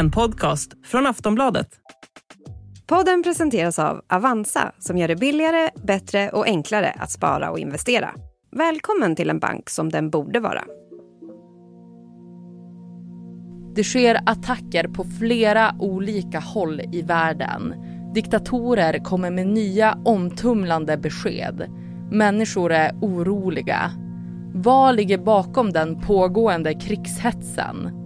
en podcast från Aftonbladet. Podden presenteras av Avanza som gör det billigare, bättre och enklare att spara och investera. Välkommen till en bank som den borde vara. Det sker attacker på flera olika håll i världen. Diktatorer kommer med nya omtumlande besked. Människor är oroliga. Vad ligger bakom den pågående krigshetsen?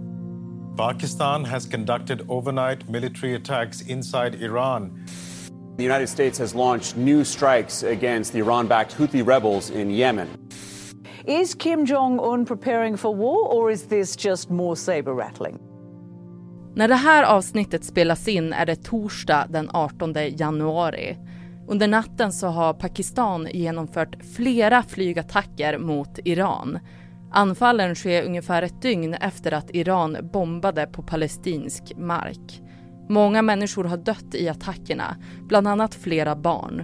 Pakistan has conducted overnight military attacks inside Iran. The United States has launched new strikes against the Iran backed Houthi rebels in Yemen. Is Kim Jong un preparing for war or is this just more saber rattling? När det här avsnittet spelas in är det torsdag den 18 januari. Under natten så har Pakistan genomfört flera flygattacker mot Iran. Anfallen sker ungefär ett dygn efter att Iran bombade på palestinsk mark. Många människor har dött i attackerna, bland annat flera barn.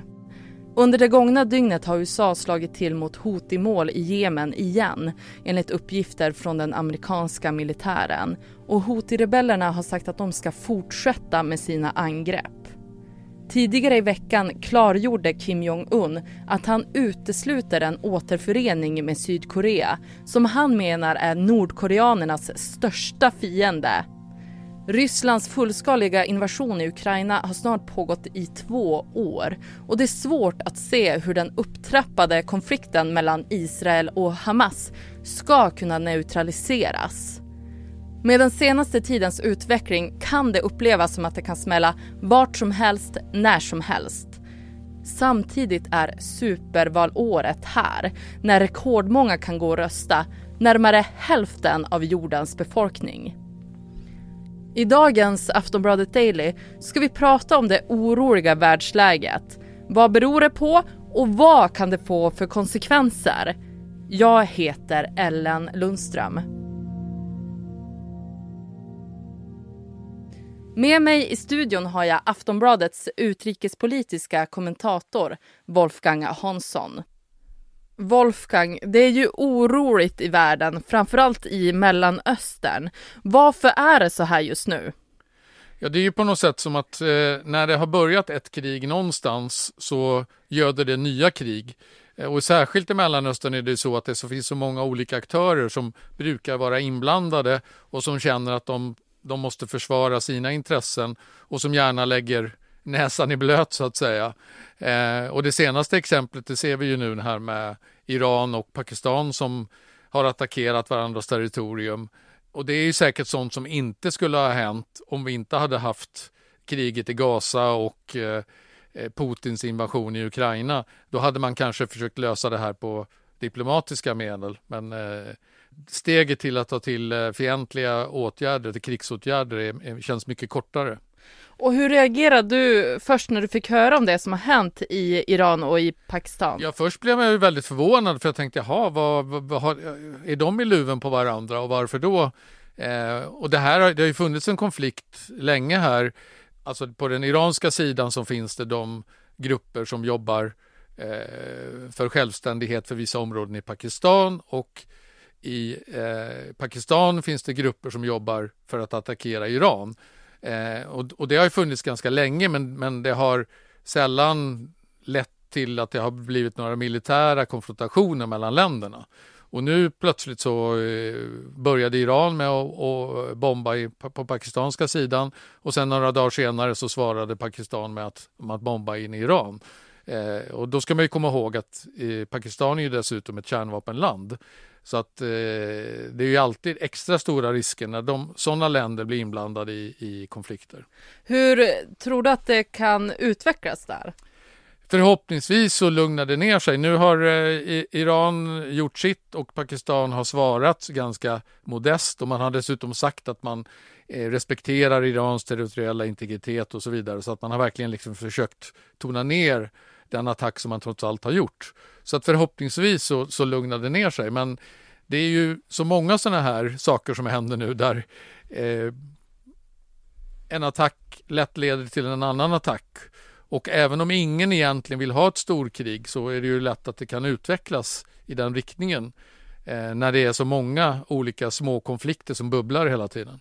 Under det gångna dygnet har USA slagit till mot Houthi-mål i Jemen igen enligt uppgifter från den amerikanska militären. Och Houthi-rebellerna har sagt att de ska fortsätta med sina angrepp. Tidigare i veckan klargjorde Kim Jong-Un att han utesluter en återförening med Sydkorea som han menar är nordkoreanernas största fiende. Rysslands fullskaliga invasion i Ukraina har snart pågått i två år och det är svårt att se hur den upptrappade konflikten mellan Israel och Hamas ska kunna neutraliseras. Med den senaste tidens utveckling kan det upplevas som att det kan smälla vart som helst, när som helst. Samtidigt är supervalåret här, när rekordmånga kan gå och rösta, närmare hälften av jordens befolkning. I dagens Aftonbladet Daily ska vi prata om det oroliga världsläget. Vad beror det på och vad kan det få för konsekvenser? Jag heter Ellen Lundström. Med mig i studion har jag Aftonbladets utrikespolitiska kommentator Wolfgang Hansson. Wolfgang, det är ju oroligt i världen, framförallt i Mellanöstern. Varför är det så här just nu? Ja, det är ju på något sätt som att eh, när det har börjat ett krig någonstans så göder det nya krig. Eh, och särskilt i Mellanöstern är det så att det så finns så många olika aktörer som brukar vara inblandade och som känner att de de måste försvara sina intressen och som gärna lägger näsan i blöt så att säga. Eh, och det senaste exemplet det ser vi ju nu här med Iran och Pakistan som har attackerat varandras territorium. Och det är ju säkert sånt som inte skulle ha hänt om vi inte hade haft kriget i Gaza och eh, eh Putins invasion i Ukraina. Då hade man kanske försökt lösa det här på diplomatiska medel. Men eh, steget till att ta till eh, fientliga åtgärder, till krigsåtgärder, är, känns mycket kortare. Och hur reagerade du först när du fick höra om det som har hänt i Iran och i Pakistan? Ja, först blev jag väldigt förvånad för jag tänkte, jaha, vad, vad, vad är de i luven på varandra och varför då? Eh, och det här det har ju funnits en konflikt länge här. Alltså på den iranska sidan så finns det de grupper som jobbar Eh, för självständighet för vissa områden i Pakistan och i eh, Pakistan finns det grupper som jobbar för att attackera Iran. Eh, och, och, det har ju funnits ganska länge men, men det har sällan lett till att det har blivit några militära konfrontationer mellan länderna. Och nu plötsligt så eh, började Iran med att bomba i, på pakistanska sidan och sen några dagar senare så svarade Pakistan med att, med att bomba in i Iran. Eh, och då ska man ju komma ihåg att eh, Pakistan är ju dessutom ett kärnvapenland. Så att eh, det är ju alltid extra stora risker när de, sådana länder blir inblandade i, i konflikter. Hur tror du att det kan utvecklas där? Förhoppningsvis så lugnar det ner sig. Nu har eh, Iran gjort sitt och Pakistan har svarat ganska modest och man har dessutom sagt att man eh, respekterar Irans territoriella integritet och så vidare så att man har verkligen liksom försökt tona ner den attack som man trots allt har gjort. Så att förhoppningsvis så, så lugnar det ner sig. Men det är ju så många sådana här saker som händer nu där eh, en attack lätt leder till en annan attack. Och även om ingen egentligen vill ha ett storkrig så är det ju lätt att det kan utvecklas i den riktningen eh, när det är så många olika små konflikter som bubblar hela tiden.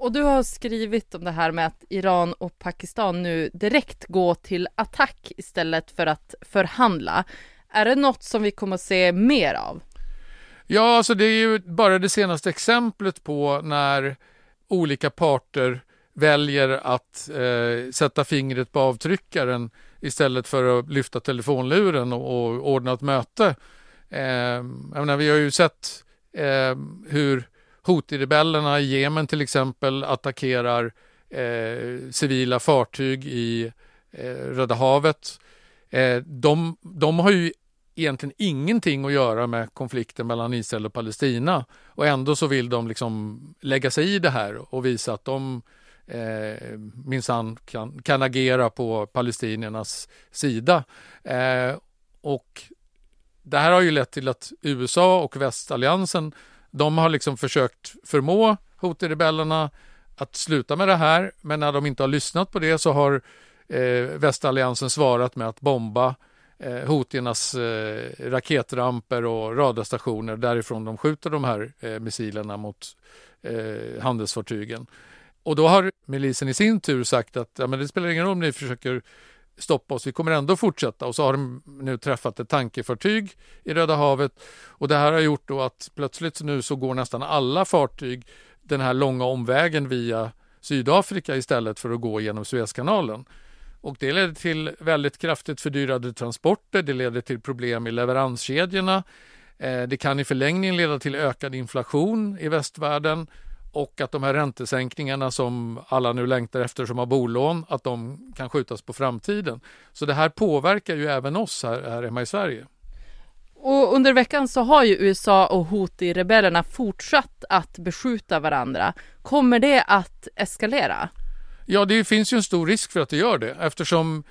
Och du har skrivit om det här med att Iran och Pakistan nu direkt går till attack istället för att förhandla. Är det något som vi kommer att se mer av? Ja, alltså det är ju bara det senaste exemplet på när olika parter väljer att eh, sätta fingret på avtryckaren istället för att lyfta telefonluren och, och ordna ett möte. Eh, jag menar, vi har ju sett eh, hur Houthi-rebellerna i Jemen till exempel attackerar eh, civila fartyg i eh, Röda havet. Eh, de, de har ju egentligen ingenting att göra med konflikten mellan Israel och Palestina och ändå så vill de liksom lägga sig i det här och visa att de eh, minsann kan, kan agera på palestiniernas sida. Eh, och det här har ju lett till att USA och västalliansen de har liksom försökt förmå Houthi-rebellerna att sluta med det här, men när de inte har lyssnat på det så har eh, västalliansen svarat med att bomba eh, Houthiernas eh, raketramper och radarstationer därifrån de skjuter de här eh, missilerna mot eh, handelsfartygen. Och då har milisen i sin tur sagt att ja, men det spelar ingen roll om ni försöker stoppa oss, vi kommer ändå fortsätta. Och så har de nu träffat ett tankerfartyg i Röda havet och det här har gjort då att plötsligt nu så går nästan alla fartyg den här långa omvägen via Sydafrika istället för att gå genom Suezkanalen. Och det leder till väldigt kraftigt fördyrade transporter, det leder till problem i leveranskedjorna. Eh, det kan i förlängningen leda till ökad inflation i västvärlden och att de här räntesänkningarna som alla nu längtar efter som har bolån, att de kan skjutas på framtiden. Så det här påverkar ju även oss här, här hemma i Sverige. Och under veckan så har ju USA och Houthi-rebellerna fortsatt att beskjuta varandra. Kommer det att eskalera? Ja, det finns ju en stor risk för att det gör det eftersom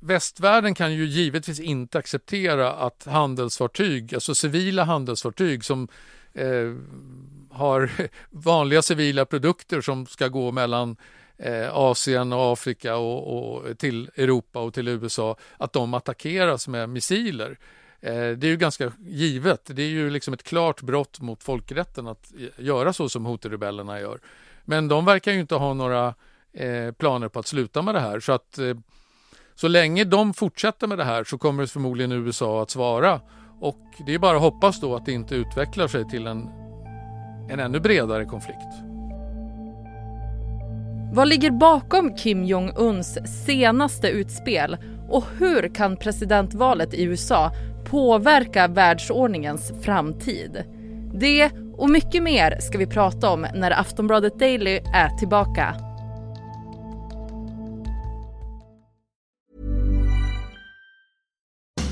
västvärlden kan ju givetvis inte acceptera att handelsfartyg, alltså civila handelsfartyg som eh, har vanliga civila produkter som ska gå mellan eh, Asien och Afrika och, och, till Europa och till USA, att de attackeras med missiler. Eh, det är ju ganska givet. Det är ju liksom ett klart brott mot folkrätten att göra så som Houthi-rebellerna gör. Men de verkar ju inte ha några eh, planer på att sluta med det här. Så att så länge de fortsätter med det här så kommer förmodligen USA att svara. Och det är bara att hoppas då att det inte utvecklar sig till en en ännu bredare konflikt. Vad ligger bakom Kim Jong-Uns senaste utspel och hur kan presidentvalet i USA påverka världsordningens framtid? Det och mycket mer ska vi prata om när Aftonbladet Daily är tillbaka.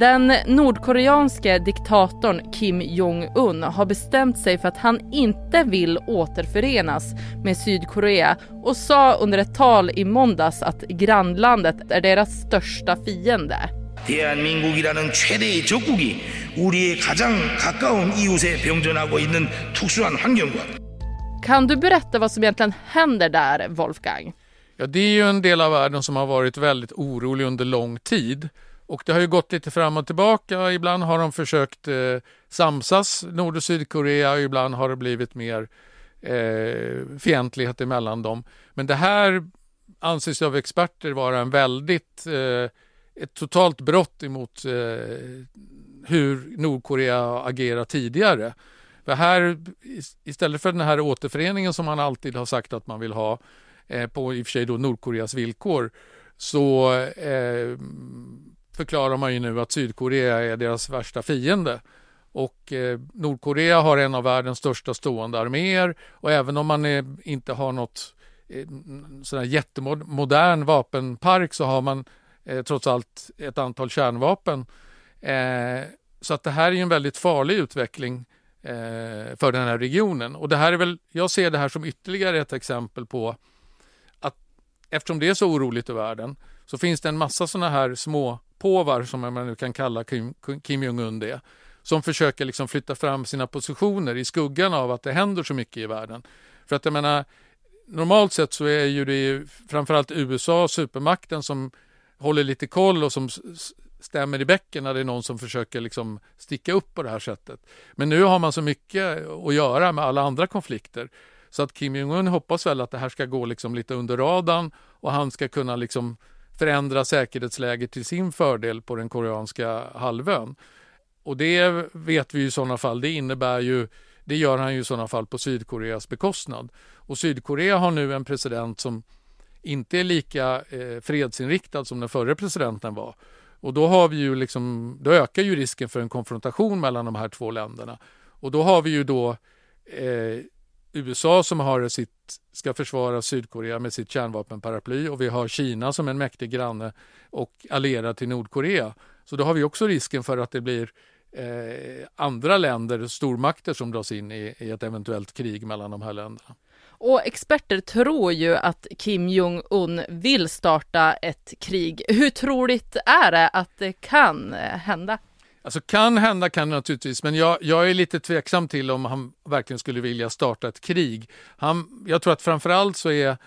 Den nordkoreanske diktatorn Kim Jong-Un har bestämt sig för att han inte vill återförenas med Sydkorea och sa under ett tal i måndags att grannlandet är deras största fiende. 대한민국이라는 최대의 적국이 우리의 가장 가까운 이웃에 병전하고 있는 특수한 환경과 Kan du berätta vad som egentligen händer där, Wolfgang? Ja, det är ju en del av världen som har varit väldigt orolig under lång tid. Och det har ju gått lite fram och tillbaka. Ibland har de försökt eh, samsas, Nord och Sydkorea, och ibland har det blivit mer eh, fientlighet emellan dem. Men det här anses av experter vara en väldigt, eh, ett totalt brott emot eh, hur Nordkorea agerat tidigare. För här, istället för den här återföreningen som man alltid har sagt att man vill ha, eh, på i och för sig då Nordkoreas villkor, så eh, förklarar man ju nu att Sydkorea är deras värsta fiende. Och eh, Nordkorea har en av världens största stående arméer och även om man är, inte har något eh, sån jättemodern vapenpark så har man eh, trots allt ett antal kärnvapen. Eh, så att det här är en väldigt farlig utveckling eh, för den här regionen. Och det här är väl, jag ser det här som ytterligare ett exempel på att eftersom det är så oroligt i världen så finns det en massa sådana här små påvar som man nu kan kalla Kim, Kim Jong-Un det som försöker liksom flytta fram sina positioner i skuggan av att det händer så mycket i världen. För att jag menar, normalt sett så är ju det framförallt USA, supermakten, som håller lite koll och som stämmer i bäcken när det är någon som försöker liksom sticka upp på det här sättet. Men nu har man så mycket att göra med alla andra konflikter så att Kim Jong-Un hoppas väl att det här ska gå liksom lite under radarn och han ska kunna liksom förändra säkerhetsläget till sin fördel på den koreanska halvön. Och det vet vi i sådana fall, det innebär ju det gör han ju i sådana fall på Sydkoreas bekostnad. Och Sydkorea har nu en president som inte är lika eh, fredsinriktad som den förre presidenten var. Och då, har vi ju liksom, då ökar ju risken för en konfrontation mellan de här två länderna. Och då har vi ju då eh, USA som har sitt, ska försvara Sydkorea med sitt kärnvapenparaply och vi har Kina som en mäktig granne och allierad till Nordkorea. Så då har vi också risken för att det blir eh, andra länder, stormakter som dras in i, i ett eventuellt krig mellan de här länderna. Och experter tror ju att Kim Jong-Un vill starta ett krig. Hur troligt är det att det kan eh, hända? Alltså kan hända kan det naturligtvis, men jag, jag är lite tveksam till om han verkligen skulle vilja starta ett krig. Han, jag tror att framförallt så är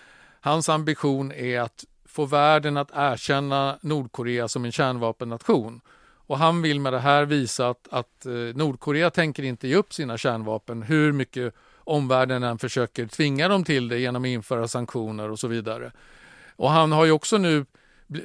hans ambition är att få världen att erkänna Nordkorea som en kärnvapennation. Och han vill med det här visa att, att eh, Nordkorea tänker inte ge upp sina kärnvapen hur mycket omvärlden än försöker tvinga dem till det genom att införa sanktioner och så vidare. Och han har ju också nu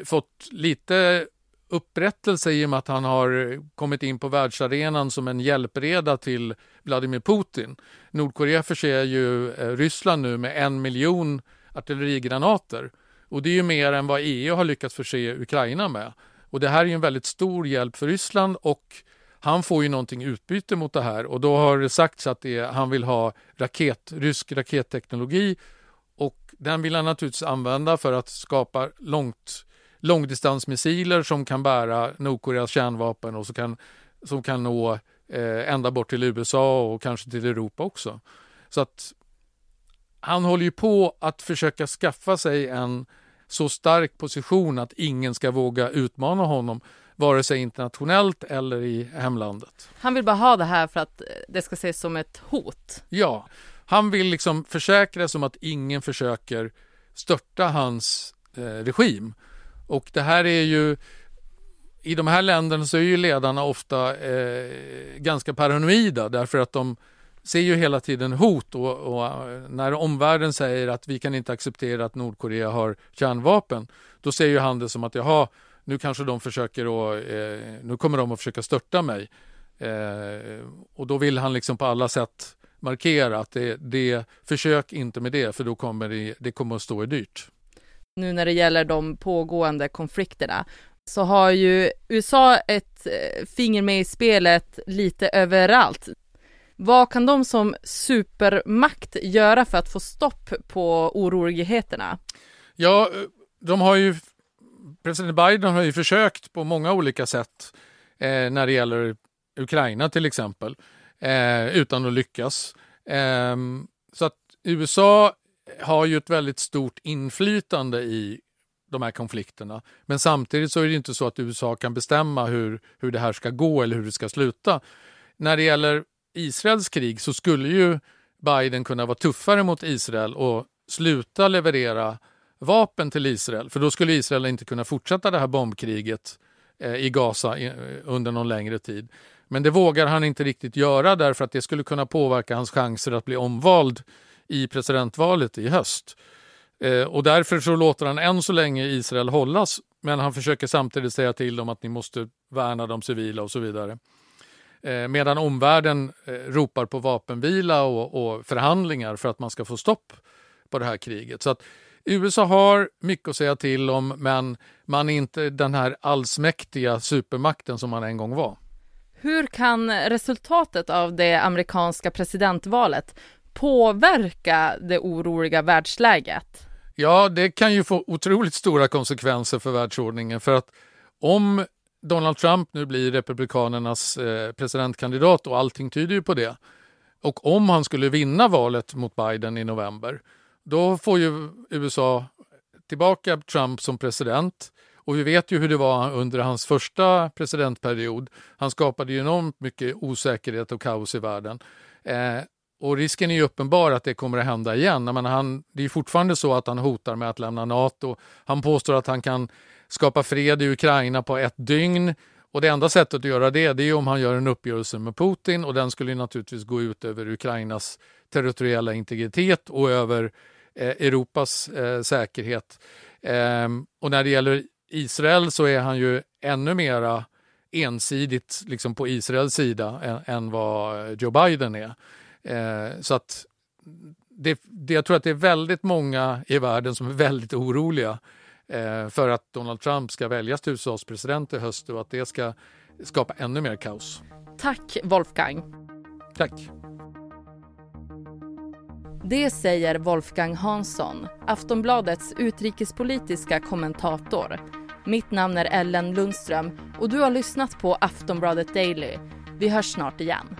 fått lite upprättelse i och med att han har kommit in på världsarenan som en hjälpreda till Vladimir Putin. Nordkorea förser ju eh, Ryssland nu med en miljon artillerigranater och det är ju mer än vad EU har lyckats förse Ukraina med. Och det här är ju en väldigt stor hjälp för Ryssland och han får ju någonting utbyte mot det här och då har det sagts att det är, han vill ha raket, rysk raketteknologi och den vill han naturligtvis använda för att skapa långt, långdistansmissiler som kan bära Nordkoreas kärnvapen och som kan, som kan nå eh, ända bort till USA och kanske till Europa också. Så att han håller ju på att försöka skaffa sig en så stark position att ingen ska våga utmana honom vare sig internationellt eller i hemlandet. Han vill bara ha det här för att det ska ses som ett hot? Ja, han vill liksom försäkra sig om att ingen försöker störta hans eh, regim. Och det här är ju i de här länderna så är ju ledarna ofta eh, ganska paranoida därför att de ser ju hela tiden hot och, och, när omvärlden säger att vi kan inte acceptera att Nordkorea har kärnvapen då ser ju han det som att jaha, nu kanske de försöker och, eh, nu kommer de att försöka störta mig. Eh, och då vill han liksom på alla sätt markera att det, det försök inte med det för då kommer det, det kommer att stå er dyrt. Nu när det gäller de pågående konflikterna så har ju USA ett eh, finger med i spelet lite överallt. Vad kan de som supermakt göra för att få stopp på oroligheterna? Ja, eh, de har ju president Biden har ju försökt på många olika sätt eh, när det gäller Ukraina till exempel, eh, utan att lyckas. Eh, så att USA har ju ett väldigt stort inflytande i de här konflikterna. Men samtidigt så är det inte så att USA kan bestämma hur, hur det här ska gå eller hur det ska sluta. När det gäller Israels krig så skulle ju Biden kunna vara tuffare mot Israel och sluta leverera vapen till Israel. För då skulle Israel inte kunna fortsätta det här bombkriget eh, i Gaza eh, under någon längre tid. Men det vågar han inte riktigt göra därför att det skulle kunna påverka hans chanser att bli omvald i presidentvalet i höst. Eh, och därför så låter han än så länge Israel hållas men han försöker samtidigt säga till dem att ni måste värna de civila och så vidare. Eh, medan omvärlden eh, ropar på vapenvila och, och förhandlingar för att man ska få stopp på det här kriget. Så att USA har mycket att säga till om men man är inte den här allsmäktiga supermakten som man en gång var. Hur kan resultatet av det amerikanska presidentvalet påverka det oroliga världsläget? Ja, det kan ju få otroligt stora konsekvenser för världsordningen för att om Donald Trump nu blir Republikanernas eh, presidentkandidat och allting tyder ju på det. Och om han skulle vinna valet mot Biden i november, då får ju USA tillbaka Trump som president. Och vi vet ju hur det var under hans första presidentperiod. Han skapade ju enormt mycket osäkerhet och kaos i världen. Eh, och risken är ju uppenbar att det kommer att hända igen. Men han, det är fortfarande så att han hotar med att lämna Nato. Han påstår att han kan skapa fred i Ukraina på ett dygn. Och det enda sättet att göra det, det är om han gör en uppgörelse med Putin och den skulle naturligtvis gå ut över Ukrainas territoriella integritet och över eh, Europas eh, säkerhet. Eh, och när det gäller Israel så är han ju ännu mera ensidigt liksom på Israels sida än, än vad Joe Biden är. Eh, så att det, det, jag tror att det är väldigt många i världen som är väldigt oroliga eh, för att Donald Trump ska väljas till USAs president i höst och att det ska skapa ännu mer kaos. Tack Wolfgang. Tack. Det säger Wolfgang Hansson, Aftonbladets utrikespolitiska kommentator. Mitt namn är Ellen Lundström och du har lyssnat på Aftonbladet Daily. Vi hörs snart igen.